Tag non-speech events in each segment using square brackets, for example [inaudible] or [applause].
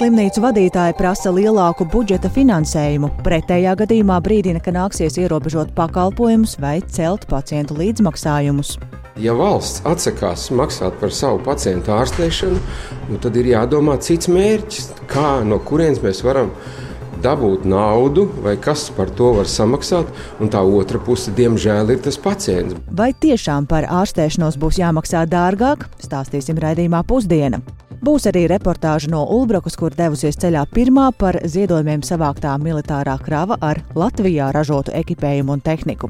slimnīcu vadītāji prasa lielāku budžeta finansējumu. Pretējā gadījumā brīdina, ka nāksies ierobežot pakalpojumus vai celt pacientu līdzmaksājumus. Ja valsts atsakās maksāt par savu pacientu ārstēšanu, nu tad ir jādomā cits mērķis, kā no kurienes mēs varam dabūt naudu, vai kas par to var samaksāt, un tā otra puse, diemžēl, ir tas pacients. Vai tiešām par ārstēšanos būs jāmaksā dārgāk? Stāstīsim raidījumā pusdiena. Būs arī reportāža no Ulbrakas, kur devusies ceļā pirmā par ziedojumiem savāktā militārā krava ar Latvijā ražotu ekipējumu un tehniku.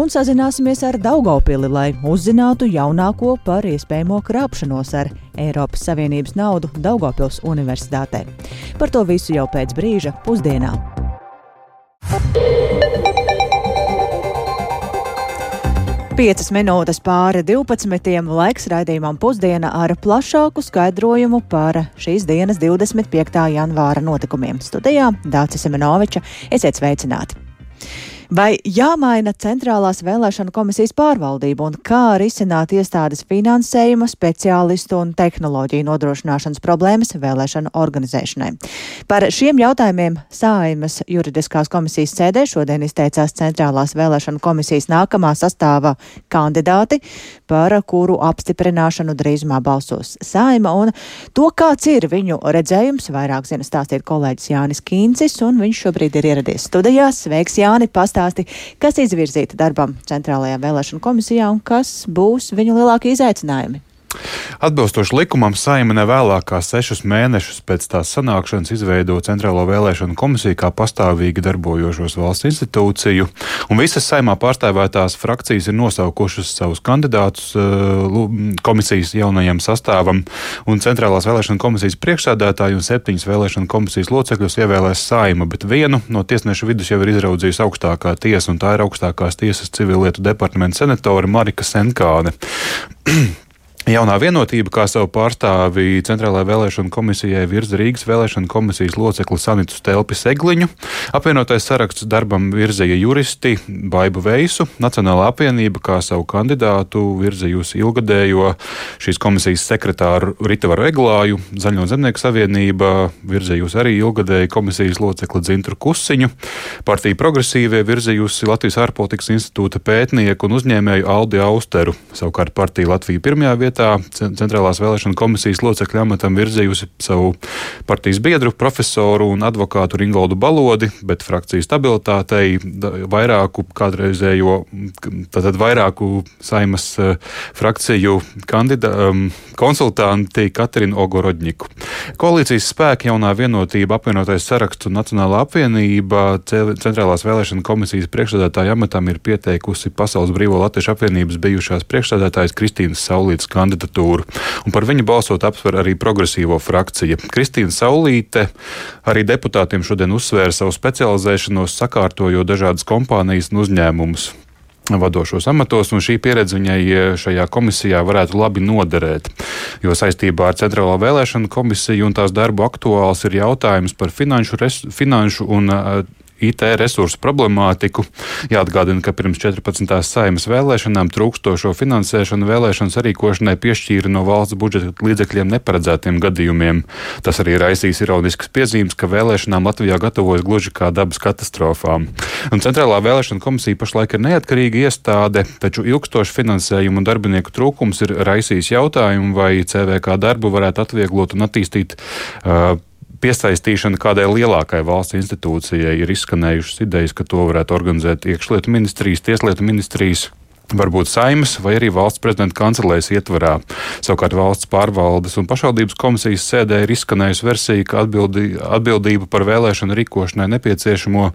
Un sazināsimies ar Daugaupili, lai uzzinātu jaunāko par iespējamo krāpšanos ar Eiropas Savienības naudu Daugopils Universitātē. Par to visu jau pēc brīža pusdienā. Piecas minūtes pāri 12. laiks raidījumam pusdiena ar plašāku skaidrojumu par šīs dienas 25. janvāra notikumiem. Studijā Dācis Semenoviča. Esiet sveicināti! Vai jāmaina centrālās vēlēšana komisijas pārvaldība un kā risināt iestādes finansējuma, speciālistu un tehnoloģiju nodrošināšanas problēmas vēlēšanu organizēšanai? Par šiem jautājumiem Sāimas juridiskās komisijas sēdē šodien izteicās centrālās vēlēšana komisijas nākamā sastāvā kandidāti, par kuru apstiprināšanu drīzumā balsos Sāima, un to, kāds ir viņu redzējums, vairāk zina stāstīt kolēģis Jānis Kīncis, un viņš šobrīd ir ieradies studijās. Sveiks, Jāni! Past pastāsti, kas izvirzīta darbam Centrālajā vēlēšana komisijā un kas būs viņu lielākie izaicinājumi. Atbilstoši likumam, saima nevēlākā sešus mēnešus pēc tās sanākšanas izveido Centrālo vēlēšanu komisiju kā pastāvīgi darbojošos valsts institūciju, un visas saimā pārstāvētās frakcijas ir nosaukušas savus kandidātus uh, komisijas jaunajam sastāvam, un Centrālās vēlēšana komisijas priekšsādātāju un septiņas vēlēšana komisijas locekļus ievēlēs saima, bet vienu no tiesnešu vidus jau ir izraudzījusi augstākā tiesa, un tā ir augstākās tiesas civilietu departamenta senatore Marika Senkāne. [clears throat] Jaunā vienotība, kā savu pārstāvi Centrālajai vēlēšanu komisijai virza Rīgas vēlēšanu komisijas locekli Sanitu Stelpi Segliņu. Apvienotais saraksts darbam virzīja juristi Baibu Veisu, Nacionālā apvienība kā savu kandidātu virzījusi ilgadējo. Šīs komisijas sekretāru Ritavaru Eglāju, Zaļo zemnieku savienība virzījusi arī ilgadēju komisijas locekli Dzintru Kusiņu, partija progresīvie virzījusi Latvijas ārpolitikas institūta pētnieku un uzņēmēju Aldi Austeru, savukārt partija Latvija pirmajā vietā vietā Centrālās vēlēšana komisijas locekļa amatam virzījusi savu partijas biedru, profesoru un advokātu Ringoldu Balodi, bet frakcijas stabilitātei vairāku kādreizējo, tātad vairāku saimas eh, frakciju kandida, um, konsultanti Katrinu Ogorodņiku. Koalīcijas spēki jaunā vienotība, apvienotais saraksts un Nacionālā apvienība Centrālās vēlēšana komisijas priekšsēdētāja amatam ir pieteikusi Pasaules Brīvo Latviešu apvienības bijušās priekšsēdētājas Kristīnas Saulītas kandidātu kandidatūru, un par viņu balsot apsver arī progresīvo frakcija. Kristīna Saulīte arī deputātiem šodien uzsvēra savu specializēšanos, sakārtojot dažādas kompānijas un uzņēmumus vadošos amatos, un šī pieredze viņai šajā komisijā varētu labi noderēt. Jo saistībā ar Centrālo vēlēšanu komisiju un tās darbu aktuāls ir jautājums par finanšu, res, finanšu un IT resursu problemātiku. Jāatgādina, ka pirms 14. saimas vēlēšanām trūkstošo finansēšanu vēlēšanu sarīkošanai piešķīra no valsts budžeta līdzekļiem neparedzētiem gadījumiem. Tas arī raisīs ironiskas piezīmes, ka vēlēšanām Latvijā gatavojas gluži kā dabas katastrofām. Un Centrālā vēlēšana komisija pašlaik ir neatkarīga iestāde, taču ilgstoši finansējumu un darbinieku trūkums ir raisījis jautājumu, vai CVK darbu varētu atvieglot un attīstīt. Uh, piesaistīšana kādai lielākai valsts institūcijai ir izskanējušas idejas, ka to varētu organizēt iekšlietu ministrijas, tieslietu ministrijas varbūt saimas vai arī valsts prezidenta kancelēs ietvarā. Savukārt valsts pārvaldes un pašvaldības komisijas sēdē ir izskanējusi versija, ka atbildi, atbildību par vēlēšanu rīkošanai nepieciešamo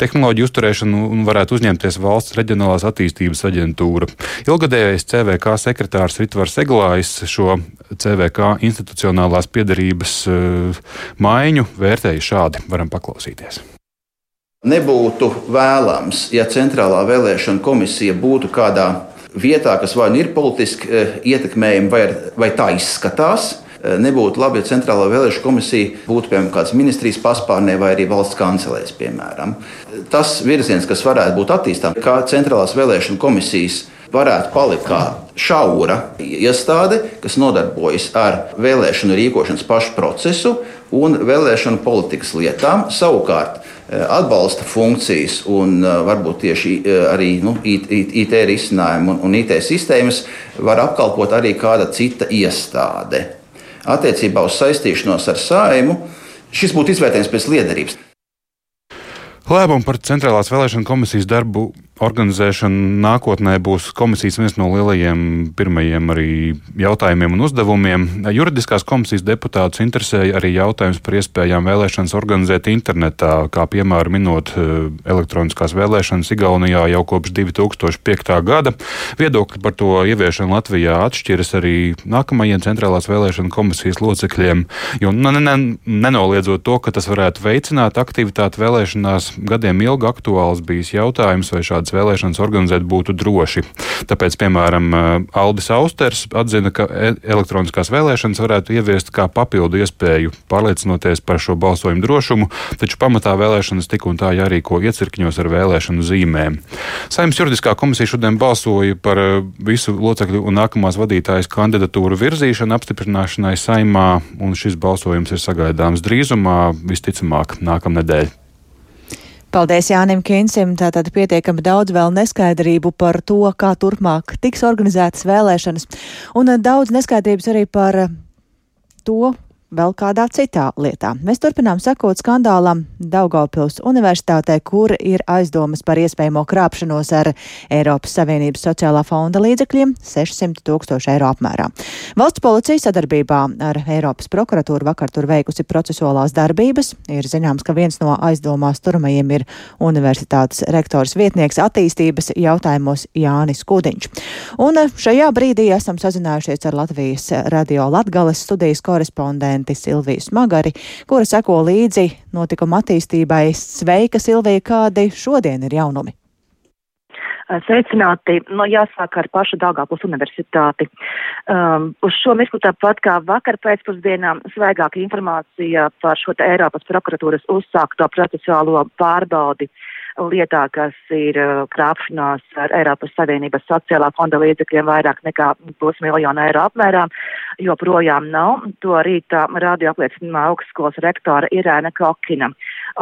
tehnoloģiju uzturēšanu varētu uzņemties valsts reģionālās attīstības aģentūra. Ilgadējais CVK sekretārs Ritvars Eglājs šo CVK institucionālās piedarības uh, maiņu vērtēja šādi. Varam paklausīties. Nebūtu vēlams, ja centrālā vēlēšana komisija būtu kādā vietā, kas vai nu ir politiski eh, ietekmējama, vai, vai tā izskatās. Eh, nebūtu labi, ja centrālā vēlēšana komisija būtu piemēram kādas ministrijas paspārnē vai arī valsts kancelēs. Piemēram. Tas virziens, kas varētu būt attīstāms, kā centrālās vēlēšana komisijas varētu palikt kā šaura iestāde, kas nodarbojas ar vēlēšanu rīkošanas pašu procesu un vēlēšanu politikas lietām. Savukārt, atbalsta funkcijas un eh, varbūt tieši eh, arī nu, IT, IT risinājumu un, un IT sistēmas var apkalpot arī kāda cita iestāde. Attiecībā uz saistīšanos ar saimu šis būtu izvērtējums pēc liederības. Lēmumu par Centrālās vēlēšana komisijas darbu organizēšana nākotnē būs komisijas viens no lielajiem pirmajiem arī jautājumiem un uzdevumiem. Juridiskās komisijas deputātus interesēja arī jautājums par iespējām vēlēšanas organizēt internetā, kā piemēram minot eh, elektroniskās vēlēšanas Igaunijā jau kopš 2005. gada. Viedokļi par to ieviešanu Latvijā atšķiras arī nākamajiem centrālās vēlēšana komisijas locekļiem, jo ne, ne, nenoliedzot to, ka tas varētu veicināt aktivitāti vēlēšanās, gadiem ilgi aktuāls bijis jautājums, vai šādi šādas vēlēšanas organizēt būtu droši. Tāpēc, piemēram, Aldis Austers atzina, ka e, elektroniskās vēlēšanas varētu ieviest kā papildu iespēju pārliecinoties par šo balsojumu drošumu, taču pamatā vēlēšanas tik un tā jārīko iecirkņos ar vēlēšanu zīmēm. Saimnes juridiskā komisija šodien balsoja par visu locekļu un nākamās vadītājas kandidatūru virzīšanu apstiprināšanai saimā, un šis balsojums ir sagaidāms drīzumā, visticamāk, nākamnedēļ. Paldies Jānim Kinsim. Tātad pietiekami daudz vēl neskaidrību par to, kā turpmāk tiks organizētas vēlēšanas, un daudz neskaidrības arī par to, vēl kādā citā lietā. Mēs turpinām sekot skandālam Daugaupils universitātē, kur ir aizdomas par iespējamo krāpšanos ar Eiropas Savienības sociālā fonda līdzekļiem 600 tūkstoši eiro apmērā. Valsts policija sadarbībā ar Eiropas prokuratūru vakar tur veikusi procesuālās darbības. Ir zināms, ka viens no aizdomās turamajiem ir universitātes rektors vietnieks attīstības jautājumos Jānis Kudiņš. Un šajā brīdī esam sazinājušies ar Latvijas radio Latgales studijas korespondentu referenti Silviju Smagari, kura seko līdzi notikuma attīstībai. Sveika, Silvija, kādi šodien ir jaunumi? Sveicināti, no nu, jāsāk ar pašu Dāngāpus universitāti. Um, uz šo mirkli tāpat kā vakar pēcpusdienā svaigāka informācija par šo Eiropas prokuratūras uzsākto procesuālo pārbaudi lietā, kas ir krāpšanās ar Eiropas Savienības sociālā fonda līdzekļiem vairāk nekā pusmiljonu eiro apmērā, joprojām nav. To rītā radio apliecina augstskolas rektora Irēna Kokina.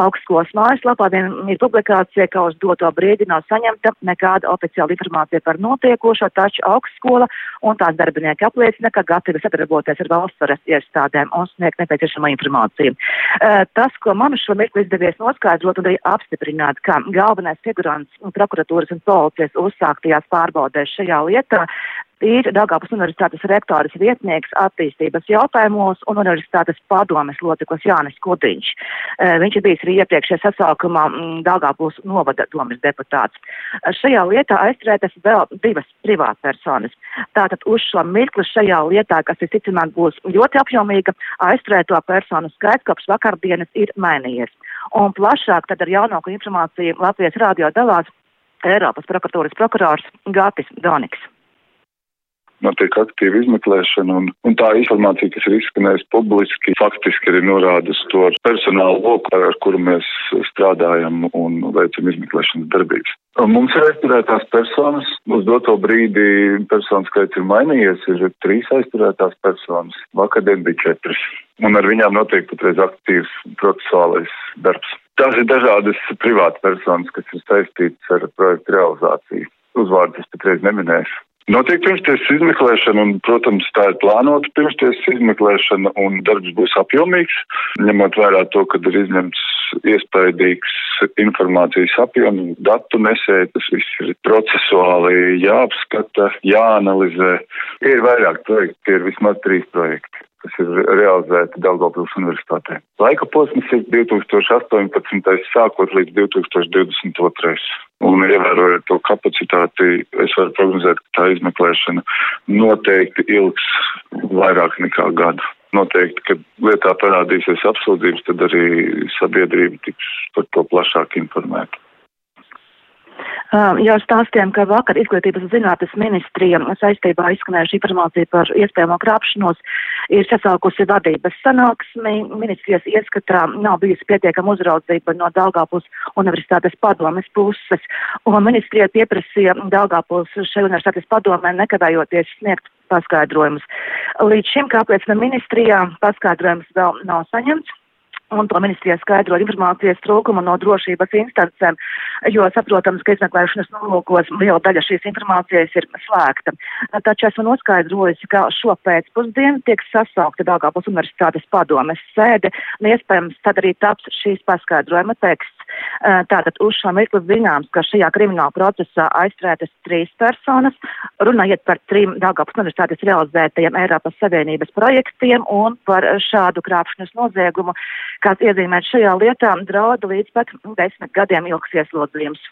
Augstskolas mājaslapā vien ir publikācija, ka uz doto brīdi nav saņemta nekāda oficiāla informācija par notiekošo, taču augstskola un tās darbinieki apliecina, ka gatavi sadarboties ar valsts varas iestādēm un sniegt nepieciešamo informāciju. Tas, ko man šo mirkli izdevies noskaidrot un arī apstiprināt, ka galvenais figurants prokuratūras un policijas uzsāktajās pārbaudēs šajā lietā ir Dāngāpas universitātes rektoras vietnieks attīstības jautājumos un universitātes padomes loceklis Jānis Kudiņš. Eh, viņš ir bijis arī iepriekšējā sasaukumā mm, Dāngāpus novada domas deputāts. Šajā lietā aizturētas vēl divas privātpersonas. Tātad uz šo mirkli šajā lietā, kas visticamāk būs ļoti apjomīga, aizturēto personu skaits kopš vakardienas ir mainījies. Un plašāk tad ar jaunāko informāciju Latvijas rādio dalās Eiropas prokuratūras prokurors Gatis Doniks notiek aktīva izmeklēšana, un, un tā informācija, kas ir izskanējusi publiski, faktiski arī norāda to personālu loku, ar kuru mēs strādājam un veicam izmeklēšanas darbības. Un mums ir aizturētās personas, uz doto brīdi personu skaits ir mainījies, ir trīs aizturētās personas, vakardien bija četras un ar viņām notiek patreiz aktīvs procesuālais darbs. Tās ir dažādas privātas personas, kas ir saistītas ar projektu realizāciju. Uzvārdus patreiz neminēšu. Notiek pirmstiesas izmeklēšana, un, protams, tā ir plānota pirmstiesas izmeklēšana, un darbs būs apjomīgs, ņemot vērā to, ka ir izņemts iespaidīgs informācijas apjoms, datu nesēja, tas viss ir procesuāli jāapskata, jāanalizē. Ir vairāk projekti, ir vismaz trīs projekti kas ir realizēti Daugavpils universitātē. Laika posms ir 2018. sākot līdz 2022. Un ievērojot to kapacitāti, es varu prognozēt, ka tā izmeklēšana noteikti ilgs vairāk nekā gadu. Noteikti, kad lietā parādīsies apsūdzības, tad arī sabiedrība tiks par to plašāk informēta. Jau stāstījām, ka vakar izglītības zinātnes ministrija saistībā izskanējuši informāciju par iespējamo krāpšanos ir sasaukusi vadības sanāksmi. Ministrijas ieskatā nav bijusi pietiekama uzraudzība no Daugāpus universitātes padomes puses, un ministrija pieprasīja Daugāpus šai universitātes padomē nekavējoties sniegt paskaidrojumus. Līdz šim, kāpēc ne ministrijā, paskaidrojums vēl nav saņemts un to ministrijā skaidro informācijas trūkumu no drošības instancēm, jo saprotams, ka izmeklēšanas nolūkos liela daļa šīs informācijas ir slēgta. Taču esmu noskaidrojusi, ka šo pēcpusdienu tiek sasaukta Dāngāpils universitātes padomes sēde, un iespējams tad arī taps šīs paskaidrojuma teksts. Tātad uz šo mirkli zināms, ka šajā krimināla procesā aizturētas trīs personas, runājot par trim Dāngāpils universitātes realizētajiem Eiropas Savienības projektiem un par šādu krāpšanas noziegumu, kāds iezīmēts šajā lietā, drauda līdz pat desmit gadiem ilgs ieslodzījums.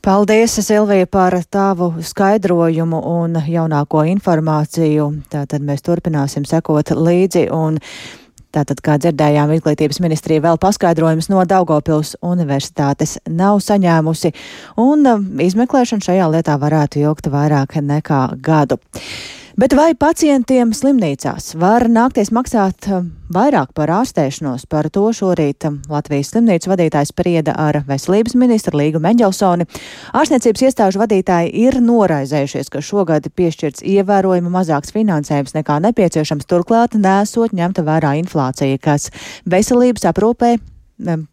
Paldies, Silvija, par tavu skaidrojumu un jaunāko informāciju. Tātad mēs turpināsim sekot līdzi un Tātad, kā dzirdējām, izglītības ministrija vēl paskaidrojumus no Daugopils universitātes nav saņēmusi, un izmeklēšana šajā lietā varētu ilgt vairāk nekā gadu. Bet vai pacientiem slimnīcās var nākties maksāt um, vairāk par ārstēšanos? Par to šorīt um, Latvijas slimnīcu vadītājs sprieda ar veselības ministru Līgu Meņģelsoni. Ārstniecības iestāžu vadītāji ir noraizējušies, ka šogad piešķirts ievērojami mazāks finansējums nekā nepieciešams, turklāt nesot ņemta vērā inflācija, kas veselības aprūpē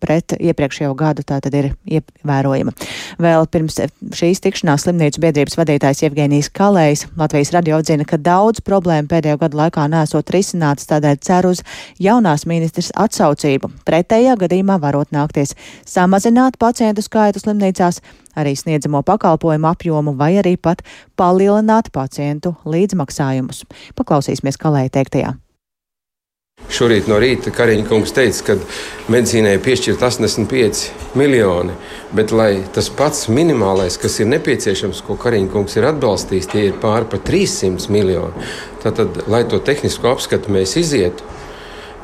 pret iepriekšējo gadu tā tad ir ievērojama. Vēl pirms šīs tikšanās slimnīcu biedrības vadītājs Jevgenijs Kalējs Latvijas radio atzina, ka daudz problēmu pēdējo gadu laikā nesot risināts, tādēļ cer uz jaunās ministrs atsaucību. Pretējā gadījumā varot nākties samazināt pacientu skaitu slimnīcās, arī sniedzamo pakalpojumu apjomu vai arī pat palielināt pacientu līdzmaksājumus. Paklausīsimies Kalēja teiktajā. Šorīt no rīta Kariņš kungs teica, ka medicīnai piešķirt 85 miljoni, bet lai tas pats minimālais, kas ir nepieciešams, ko Kariņš kungs ir atbalstījis, tie ir pāri pa 300 miljoni. Tātad, lai to tehnisko apskatu mēs izietu,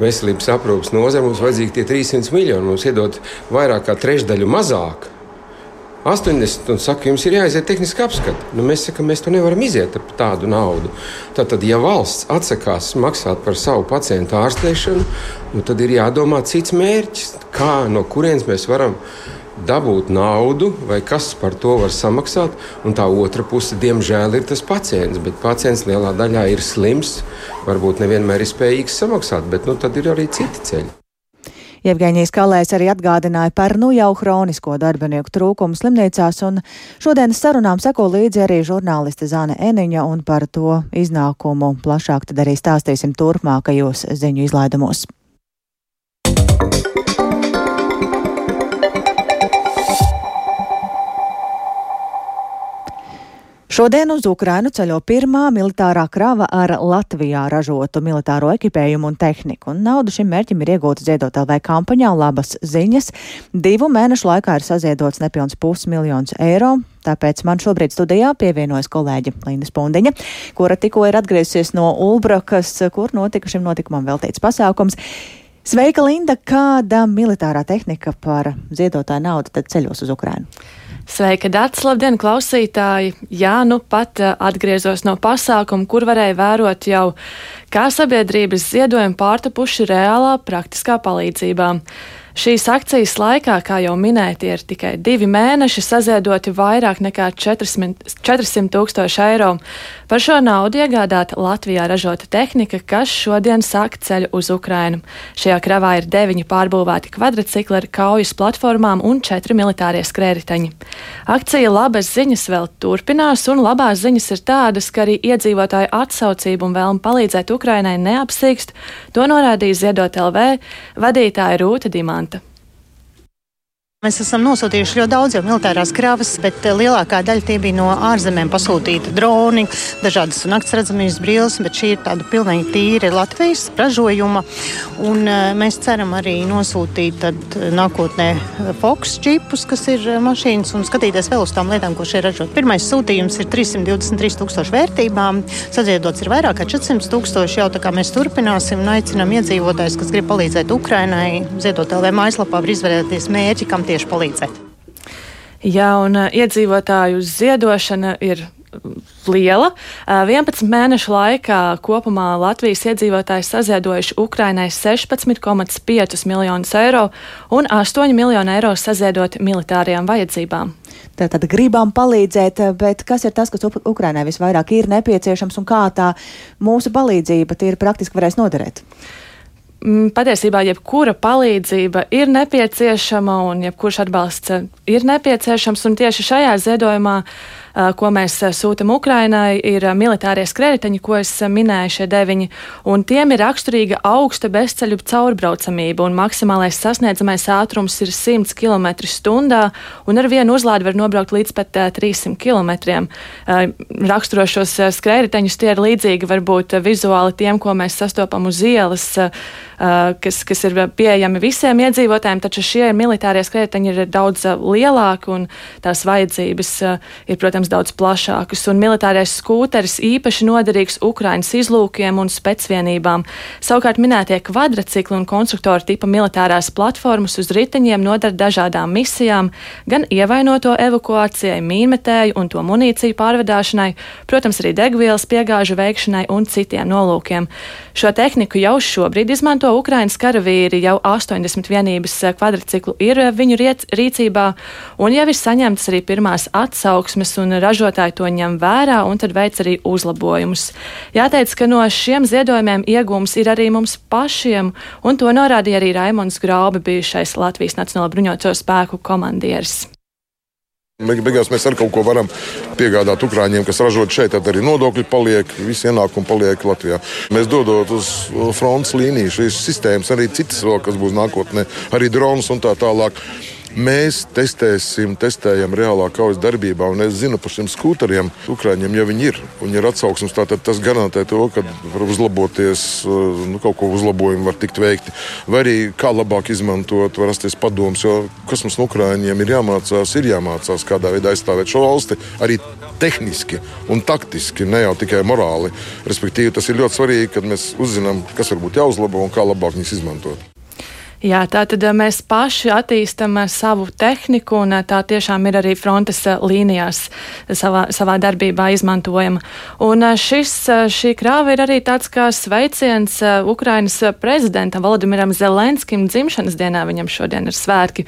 veselības aprūpas nozare mums vajadzīgi tie 300 miljoni. Mums iedot vairāk kā trešdaļu mazāk. 80 un saka, jums ir jāiziet tehniski apskati. Nu, mēs sakām, mēs to nevaram iziet ar tādu naudu. Tātad, ja valsts atsakās maksāt par savu pacientu ārstēšanu, nu, tad ir jādomā cits mērķis, kā no kurienes mēs varam dabūt naudu, vai kas par to var samaksāt. Un tā otra puse, diemžēl, ir tas pacients. Bet pacients lielā daļā ir slims, varbūt nevienmēr ir spējīgs samaksāt, bet nu, tad ir arī citi ceļi. Jevgeņijas Kalējs arī atgādināja par nu jau hronisko darbinieku trūkumu slimnīcās, un šodienas sarunām seko līdzi arī žurnāliste Zāne Eniņa, un par to iznākumu plašāk tad arī stāstīsim turpmākajos ziņu izlaidumos. Šodien uz Ukrainu ceļo pirmā militārā krava ar Latvijā ražotu militāro ekipējumu un tehniku, un naudu šim mērķim ir iegūta ziedot LV kampaņā labas ziņas. Divu mēnešu laikā ir saziedots nepilns pusmiljons eiro. Tāpēc man šobrīd studijā pievienojas kolēģi Līna Spundiņa, kura tikko ir atgriezusies no Ulbrakas, kur notika šim notikumam veltīts pasākums. Sveika, Linda! Kāda militārā tehnika par ziedotāju naudu tad ceļos uz Ukrainu? Sveika, Dārts! Labdien, klausītāji! Jā, nu pat eh, atgriezos no pasākuma, kur varēja vērot jau, kā sabiedrības ziedojumi pārtapuši reālā praktiskā palīdzībā. Šīs akcijas laikā, kā jau minēti, ir tikai divi mēneši saziedoti vairāk nekā 400 tūkstoši eiro. Par šo naudu iegādāta Latvijā ražota tehnika, kas šodien sāk ceļu uz Ukrainu. Šajā kravā ir deviņi pārbūvēti kvadrcikli ar kaujas platformām un četri militārie skrēriteņi. Akcija labas ziņas vēl turpinās, un labās ziņas ir tādas, ka arī iedzīvotāju atsaucību un vēlmu palīdzēt Ukrainai neapsīkst. To norādīja Ziedot LV vadītāja Rūta Dimanta. Mēs esam nosūtījuši ļoti daudz militārās kravas, bet eh, lielākā daļa tie bija no ārzemēm pasūtīta droni, dažādas nakts redzamības brilles, bet šī ir tāda pilnīgi tīra Latvijas ražojuma. Un eh, mēs ceram arī nosūtīt tad eh, nākotnē Fox čipus, kas ir mašīnas, un skatīties vēl uz tām lietām, ko šeit ražot. Pirmais sūtījums ir 323 tūkstoši vērtībām, saziedots ir vairāk kā 400 tūkstoši jau tā kā mēs turpināsim un aicinām iedzīvotājus, kas grib palīdzēt Ukrainai, ziedot LV mājaslapā, var izvērtēties mērķi, kam tie tieši palīdzēt. Jā, un iedzīvotāju ziedošana ir liela. 11 mēnešu laikā kopumā Latvijas iedzīvotāji saziedojuši Ukrainai 16,5 miljonus eiro un 8 miljonu eiro saziedot militārajām vajadzībām. Tātad gribam palīdzēt, bet kas ir tas, kas Ukrainai visvairāk ir nepieciešams un kā tā mūsu palīdzība tīri praktiski varēs noderēt? Mm, patiesībā jebkura palīdzība ir nepieciešama un jebkurš atbalsts ir nepieciešams. Tieši šajā ziedojumā ko mēs sūtam Ukrainai, ir militārie skrējēji, ko es minēju, šie deviņi, un tiem ir raksturīga augsta bezceļu caurbraucamība, un maksimālais sasniedzamais ātrums ir 100 km/h, un ar vienu uzlādi var nobraukt līdz pat 300 km. Raksturošos skrējējiņus tie ir līdzīgi varbūt vizuāli tiem, ko mēs sastopam uz ielas, kas, kas ir pieejami visiem iedzīvotājiem, taču šie militārie skrējēji ir daudz lielāki un tās vajadzības ir, protams, protams, daudz plašākas, un militārais skūteris īpaši noderīgs Ukraiņas izlūkiem un specvienībām. Savukārt minētie kvadrcikli un konstruktoru tipa militārās platformas uz riteņiem nodara dažādām misijām, gan ievainoto evakuācijai, mīnmetēju un to munīciju pārvedāšanai, protams, arī degvielas piegāžu veikšanai un citiem nolūkiem. Šo tehniku jau šobrīd izmanto Ukraiņas karavīri, jau 80 vienības kvadrciklu ir viņu rīcībā, un jau ir saņemtas arī pirmās atsauksmes un ražotāji to ņem vērā un tad veic arī uzlabojumus. Jāteic, ka no šiem ziedojumiem iegūms ir arī mums pašiem, un to norādīja arī Raimons Graubi, bijušais Latvijas Nacionālo bruņoto spēku komandieris. Beigās mēs ar kaut ko varam piegādāt Ukrāņiem, kas ražot šeit, tad arī nodokļi paliek, visi ienākumi paliek Latvijā. Mēs dodot uz frontes līniju šīs sistēmas, arī citas vēl, kas būs nākotnē, arī dronus un tā tālāk. Mēs testēsim, testējam reālā kaujas darbībā, un es zinu par šiem skūteriem, Ukrāņiem, ja viņi ir, un ir atsauksmes, tad tas garantē to, ka var uzlaboties, eh, nu, kaut ko uzlabojumu var tikt veikti. Vai arī kā labāk izmantot, var rasties padoms, jo kas mums no Ukrāņiem ir jāmācās, ir jāmācās, kādā veidā aizstāvēt šo valsti arī tehniski un taktiski, ne jau tikai morāli. Respektīvi, tas ir ļoti svarīgi, kad mēs uzzinām, kas varbūt jāuzlabo un kā labāk viņus izmantot. Jā, tā tad eh, mēs paši attīstam eh, savu tehniku, un eh, tā tiešām ir arī frontes līnijās savā, savā darbībā izmantojama. Un šis, šī krāva ir arī tāds kā sveiciens Ukrainas prezidentam Volodimiram Zelenskim dzimšanas dienā, viņam šodien ir svētki.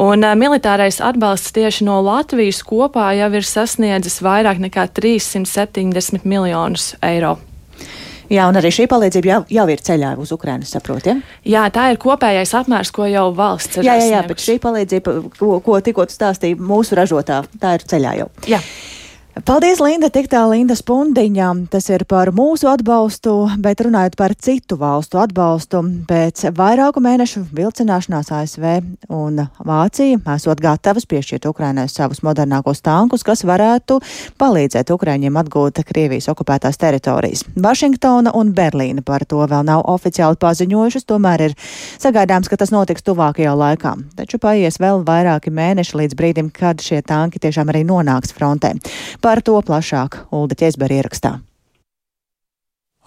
Un militārais atbalsts tieši no Latvijas kopā jau ir sasniedzis vairāk nekā 370 miljonus eiro. Jā, un arī šī palīdzība jau, jau ir ceļā uz Ukrainas, saprotiet? Ja? Jā, tā ir kopējais apmērs, ko jau valsts ir. Jā, jā, jā, bet šī palīdzība, ko, ko tikko stāstīja mūsu ražotā, tā ir ceļā jau. Jā. Paldies, Linda, tik tā Linda Spundiņa. Tas ir par mūsu atbalstu, bet runājot par citu valstu atbalstu, pēc vairāku mēnešu vilcināšanās ASV un Vācija esot gatavas piešķirt Ukrainai savus modernākos tankus, kas varētu palīdzēt Ukraiņiem atgūt Krievijas okupētās teritorijas. Vašingtona un Berlīna par to vēl nav oficiāli paziņojušas, tomēr ir sagaidāms, ka tas notiks tuvākajā laikā. Taču paies vēl vairāki mēneši līdz brīdim, kad šie tanki tiešām arī nonāks frontē. Par to plašāk Ulda Ķesbera ierakstā.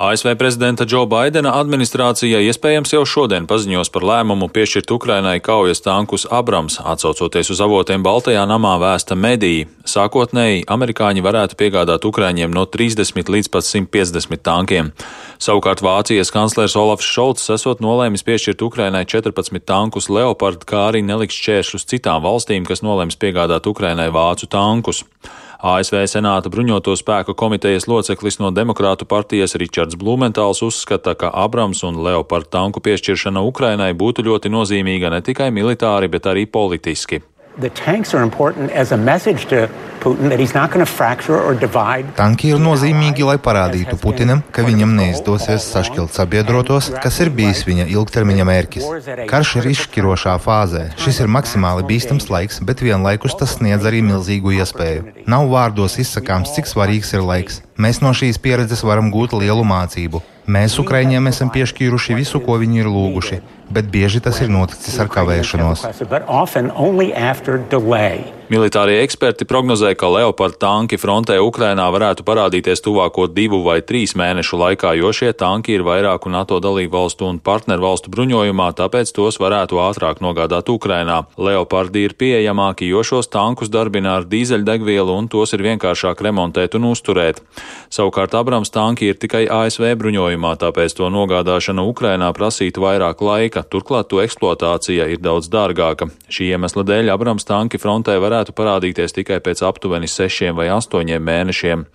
ASV prezidenta Džo Baidena administrācija iespējams jau šodien paziņos par lēmumu piešķirt Ukrainai kaujas tankus Abrams, atsaucoties uz avotiem Baltajā namā vēsta mediji. Sākotnēji amerikāņi varētu piegādāt Ukraiņiem no 30 līdz pat 150 tankiem. Savukārt Vācijas kanclers Olafs Šolts esot nolēmis piešķirt Ukrainai 14 tankus Leopard, kā arī neliks šķēršļus citām valstīm, kas nolēms piegādāt Ukrainai vācu tankus. ASV Senāta bruņoto spēku komitejas loceklis no Demokrātu partijas Ričards Blumentāls uzskata, ka Abrams un Leopard tanku piešķiršana Ukrainai būtu ļoti nozīmīga ne tikai militāri, bet arī politiski. Tanki ir nozīmīgi, lai parādītu Putinam, ka viņam neizdosies sašķelt sabiedrotos, kas ir bijis viņa ilgtermiņa mērķis. Karš ir izšķirošā fāzē. Šis ir maksimāli bīstams laiks, bet vienlaikus tas sniedz arī milzīgu iespēju. Nav vārdos izsakāms, cik svarīgs ir laiks. Mēs no šīs pieredzes varam gūt lielu mācību. Mēs Ukraiņiem esam piešķīruši visu, ko viņi ir lūguši, bet bieži tas ir noticis ar kavēšanos. Militārie eksperti prognozē, ka Leopard tanki frontē Ukrainā varētu parādīties tuvāko divu vai trīs mēnešu laikā, jo šie tanki ir vairāku NATO dalību valstu un partneru valstu bruņojumā, tāpēc tos varētu ātrāk nogādāt Ukrainā. Leopardi ir pieejamāki, jo šos tankus darbina ar dīzeļdegvielu un tos ir vienkāršāk remontēt un uzturēt. Savukārt Abrams tanki ir tikai ASV bruņojumā, tāpēc to nogādāšana Ukrainā prasītu vairāk laika, turklāt to eksploatācija ir daudz dārgāka. Šī iemesla dēļ Abrams tanki frontē varētu parādīties tikai pēc aptuveni sešiem vai astoņiem mēnešiem.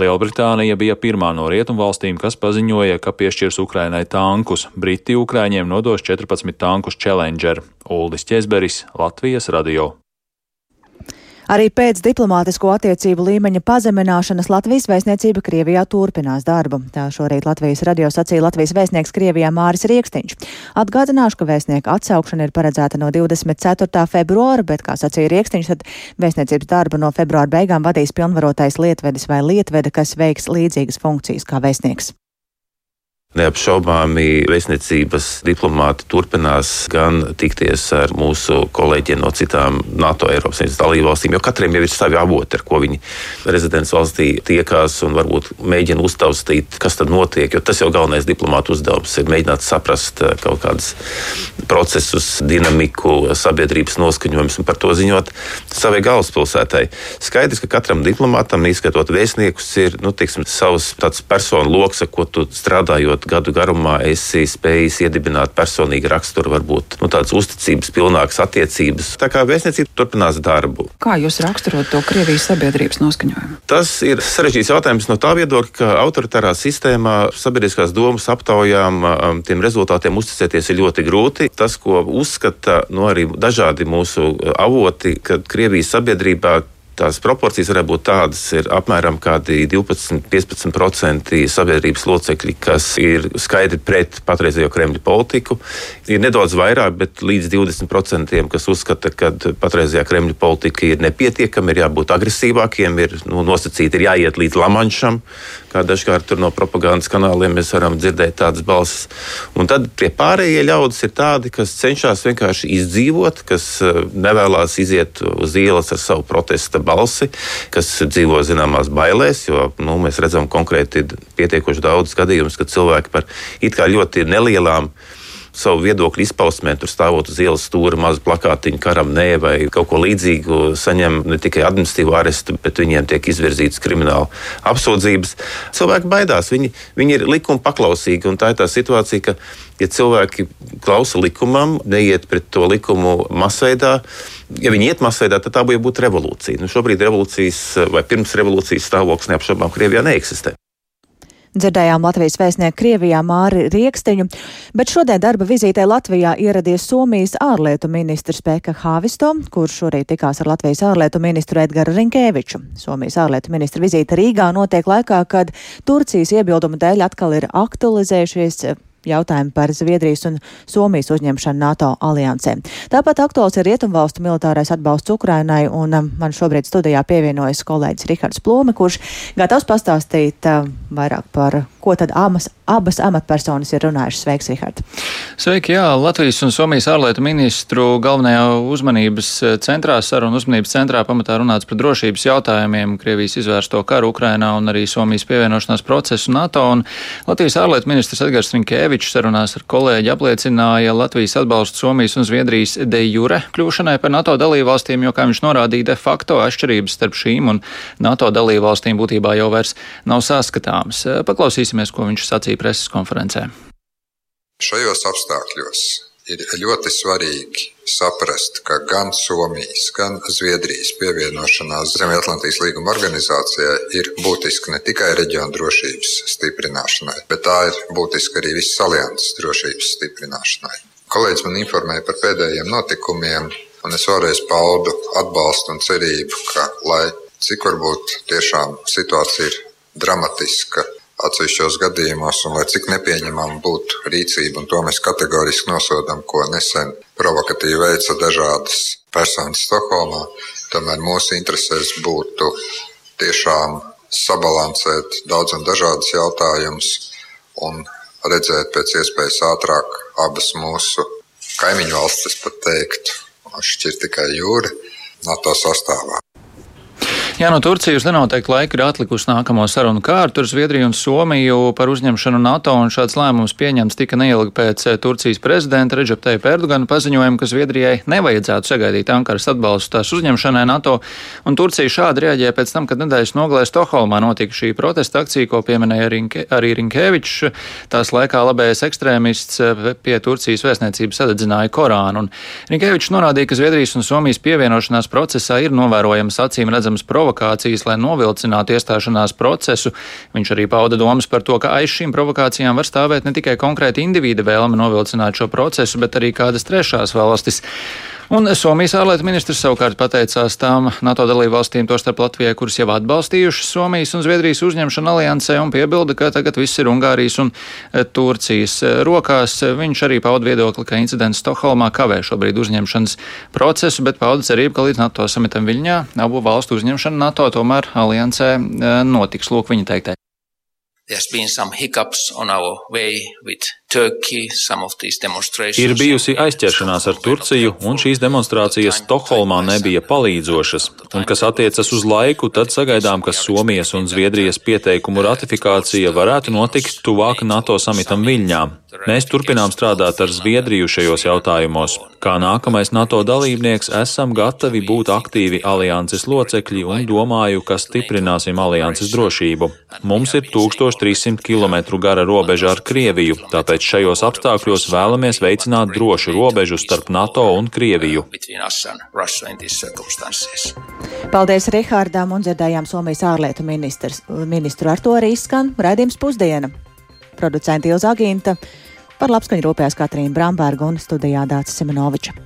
Lielbritānija bija pirmā no rietumvalstīm, kas paziņoja, ka piešķirs Ukrainai tankus. Briti Ukraiņiem nodos 14 tankus Challenger. Uldis Česberis, Latvijas radio. Arī pēc diplomātisko attiecību līmeņa pazemināšanas Latvijas vēstniecība Krievijā turpinās darbu. Tā šorīt Latvijas radio sacīja Latvijas vēstnieks Krievijā Māris Rieksniņš. Atgādināšu, ka vēstnieka atsaukšana ir paredzēta no 24. februāra, bet, kā sacīja Rieksniņš, tad vēstniecības darbu no februāra beigām vadīs pilnvarotais lietvedis vai lietvede, kas veiks līdzīgas funkcijas kā vēstnieks. Neapšaubāmi vēstniecības diplomāti turpinās gan tikties ar mūsu kolēģiem no citām NATO Eiropas Savienības dalībvalstīm, jo katram jau ir savi avoti, ar ko viņi rezidents valstī tiekās un varbūt mēģina uztaustīt, kas tad notiek. Jo tas jau galvenais diplomāta uzdevums ir mēģināt saprast eh, kaut kādus procesus, dinamiku, sabiedrības noskaņojumus un par to ziņot savai galvaspilsētai. Skaidrs, ka katram diplomātam, izskatot vēstniekus, ir nu, tiksim, savs personu lokus, ar ko tu strādājot desmit gadu garumā esi spējis iedibināt personīgu raksturu, varbūt nu, tādas uzticības pilnākas attiecības. Tā kā vēstniecība turpinās darbu. Kā jūs raksturot to Krievijas sabiedrības noskaņojumu? Tas ir sarežģīts jautājums no tā viedokļa, ka autoritārā sistēmā sabiedriskās domas aptaujām um, tiem rezultātiem uzticēties ir ļoti grūti. Tas, ko uzskata nu, arī dažādi mūsu avoti, ka Krievijas sabiedrībā tās proporcijas varētu būt tādas, ir apmēram 12-15% sabiedrības locekļi, kas ir skaidri pret patreizējo Kremļa politiku. Ir nedaudz vairāk, bet līdz 20%, kas uzskata, ka patreizējā Kremļa politika ir nepietiekama, ir jābūt agresīvākiem, ir nu, nosacīti, ir jāiet līdz Lamanšam, kā dažkārt no propagandas kanāliem mēs varam dzirdēt tādas balsis. Un tad tie pārējie ļaudis ir tādi, kas cenšas vienkārši izdzīvot, kas eh, nevēlas iziet uz ielas ar savu protesta balsi, kas dzīvo zināmās bailēs, jo nu, mēs redzam konkrēti pietiekoši daudz gadījumus, kad cilvēki par it kā ļoti nelielām savu viedokļu izpausmē, tur stāvot uz ielas stūra mazu plakātiņu karam nē, vai kaut ko līdzīgu, saņem ne tikai administratīvu arestu, bet viņiem tiek izvirzītas krimināla apsūdzības. Cilvēki baidās, viņi, viņi ir likuma paklausīgi, un tā ir tā situācija, ka, ja cilvēki klausa likumam, neiet pret to likumu masveidā, ja viņi iet masveidā, tad tā būtu revolūcija. Nu, šobrīd revolūcijas vai pirms revolūcijas stāvoklis neapšaubām Krievijā neeksistē. Dzirdējām Latvijas vēstnieku Krievijā Māri Rieksteņu, bet šodien darba vizītē Latvijā ieradies Somijas ārlietu ministrs Peka Hāvisto, kurš šorīt tikās ar Latvijas ārlietu ministru Edgaru Rinkēviču. Somijas ārlietu ministra vizīte Rīgā notiek laikā, kad Turcijas iebildumu dēļ atkal ir aktualizējušies jautājumu par Zviedrijas un Somijas uzņemšanu NATO aliansē. Tāpat aktuāls ir Rietumvalstu militārais atbalsts Ukrainai, un um, man šobrīd studijā pievienojas kolēģis Rihards Plome, kurš gatavs pastāstīt uh, vairāk par, ko tad abas, abas amatpersonas ir runājušas. Sveiks, Rihard! Sveiki, jā, Latvijas un Somijas ārlietu ministru galvenajā uzmanības uh, centrā, sarunu uzmanības centrā pamatā runāts par drošības jautājumiem, Krievijas izvērsto karu Ukrainā un arī Somijas pievienošanās procesu NATO. Un Latvijas ārlietu ministrs Edgars Rinkē Šukevičs sarunās ar kolēģi apliecināja Latvijas atbalstu Somijas un Zviedrijas de jure kļūšanai par NATO dalībvalstīm, jo, kā viņš norādīja, de facto atšķirības starp šīm un NATO dalībvalstīm būtībā jau vairs nav saskatāmas. Paklausīsimies, ko viņš sacīja preses konferencē. Šajos apstākļos ir ļoti svarīgi saprast, ka gan Somijas, gan Zviedrijas pievienošanās Ziemeļatlantijas līguma organizācijai ir būtiska ne tikai reģiona drošības stiprināšanai, bet tā ir būtiska arī visas alianses drošības stiprināšanai. Kolēģis man informēja par pēdējiem notikumiem, un es vēlreiz paudu atbalstu un cerību, ka, lai cik varbūt tiešām situācija ir dramatiska, atsevišķos gadījumos, un lai cik nepieņemama būtu rīcība, un to mēs kategoriski nosodām, ko nesen provokatīvi veica dažādas personas Stokholmā, tomēr mūsu interesēs būtu tiešām sabalansēt daudz un dažādus jautājumus un redzēt pēc iespējas ātrāk abas mūsu kaimiņu valstis, pat teiktu, šķirt tikai jūra, NATO sastāvā. Jā, no Turcijas nenoteikti laika ir atlikusi nākamo sarunu kārtu ar Zviedriju un Somiju. Par uzņemšanu NATO, un šāds lēmums pieņemts tika neilgi pēc eh, Turcijas prezidenta Reģepteja Perdugana paziņojuma, ka Zviedrijai nevajadzētu sagaidīt Ankaras atbalstu tās uzņemšanai NATO, un Turcija šādi reaģēja pēc tam, kad nedēļas nogalē Stokholmā notika šī protesta akcija, ko pieminēja Rinke, arī Rinkevičs. Tās laikā labējais ekstrēmists eh, pie Turcijas vēstniecības sadedzināja Korānu, un Rinkevičs norādīja, ka Zviedrijas un Somijas pievienošanās procesā ir novērojamas acīm redzamas provokācijas provokācijas, lai novilcinātu iestāšanās procesu. Viņš arī pauda domas par to, ka aiz šīm provokācijām var stāvēt ne tikai konkrēti individa vēlme novilcināt šo procesu, bet arī kādas trešās valstis. Un Somijas ārlietu ministrs savukārt pateicās tām NATO dalību valstīm, tostarp Latvijai, kuras jau atbalstījušas Somijas un Zviedrijas uzņemšanu aliansē, un piebilda, ka tagad viss ir Ungārijas un e, Turcijas e, rokās. Viņš arī pauda viedokli, ka incidents Stokholmā kavē šobrīd uzņemšanas procesu, bet pauda cerību, ka līdz NATO samitam Viļņā abu valstu uzņemšana NATO tomēr aliansē e, notiks. Lūk, viņa teiktē. There's been some hiccups on our way with Ir bijusi aizķeršanās ar Turciju, un šīs demonstrācijas Stokholmā nebija palīdzošas. Un kas attiecas uz laiku, tad sagaidām, ka Somijas un Zviedrijas pieteikumu ratifikācija varētu notikt tuvāk NATO samitam Viļņā. Mēs turpinām strādāt ar Zviedriju šajos jautājumos. Kā nākamais NATO dalībnieks esam gatavi būt aktīvi alianses locekļi un domāju, ka stiprināsim alianses drošību. Mums ir 1300 km gara robeža ar Krieviju, tāpēc šajos apstākļos vēlamies veicināt drošu robežu starp NATO un Krieviju. Paldies Rihārdām un dzirdējām Somijas ārlietu ministrs, ministru. Ar to arī skan raidījums pusdiena producenta Ilza Aginta, par labskaņu rūpējās Katrīna Bramberga un studijā Dācis Simenoviča.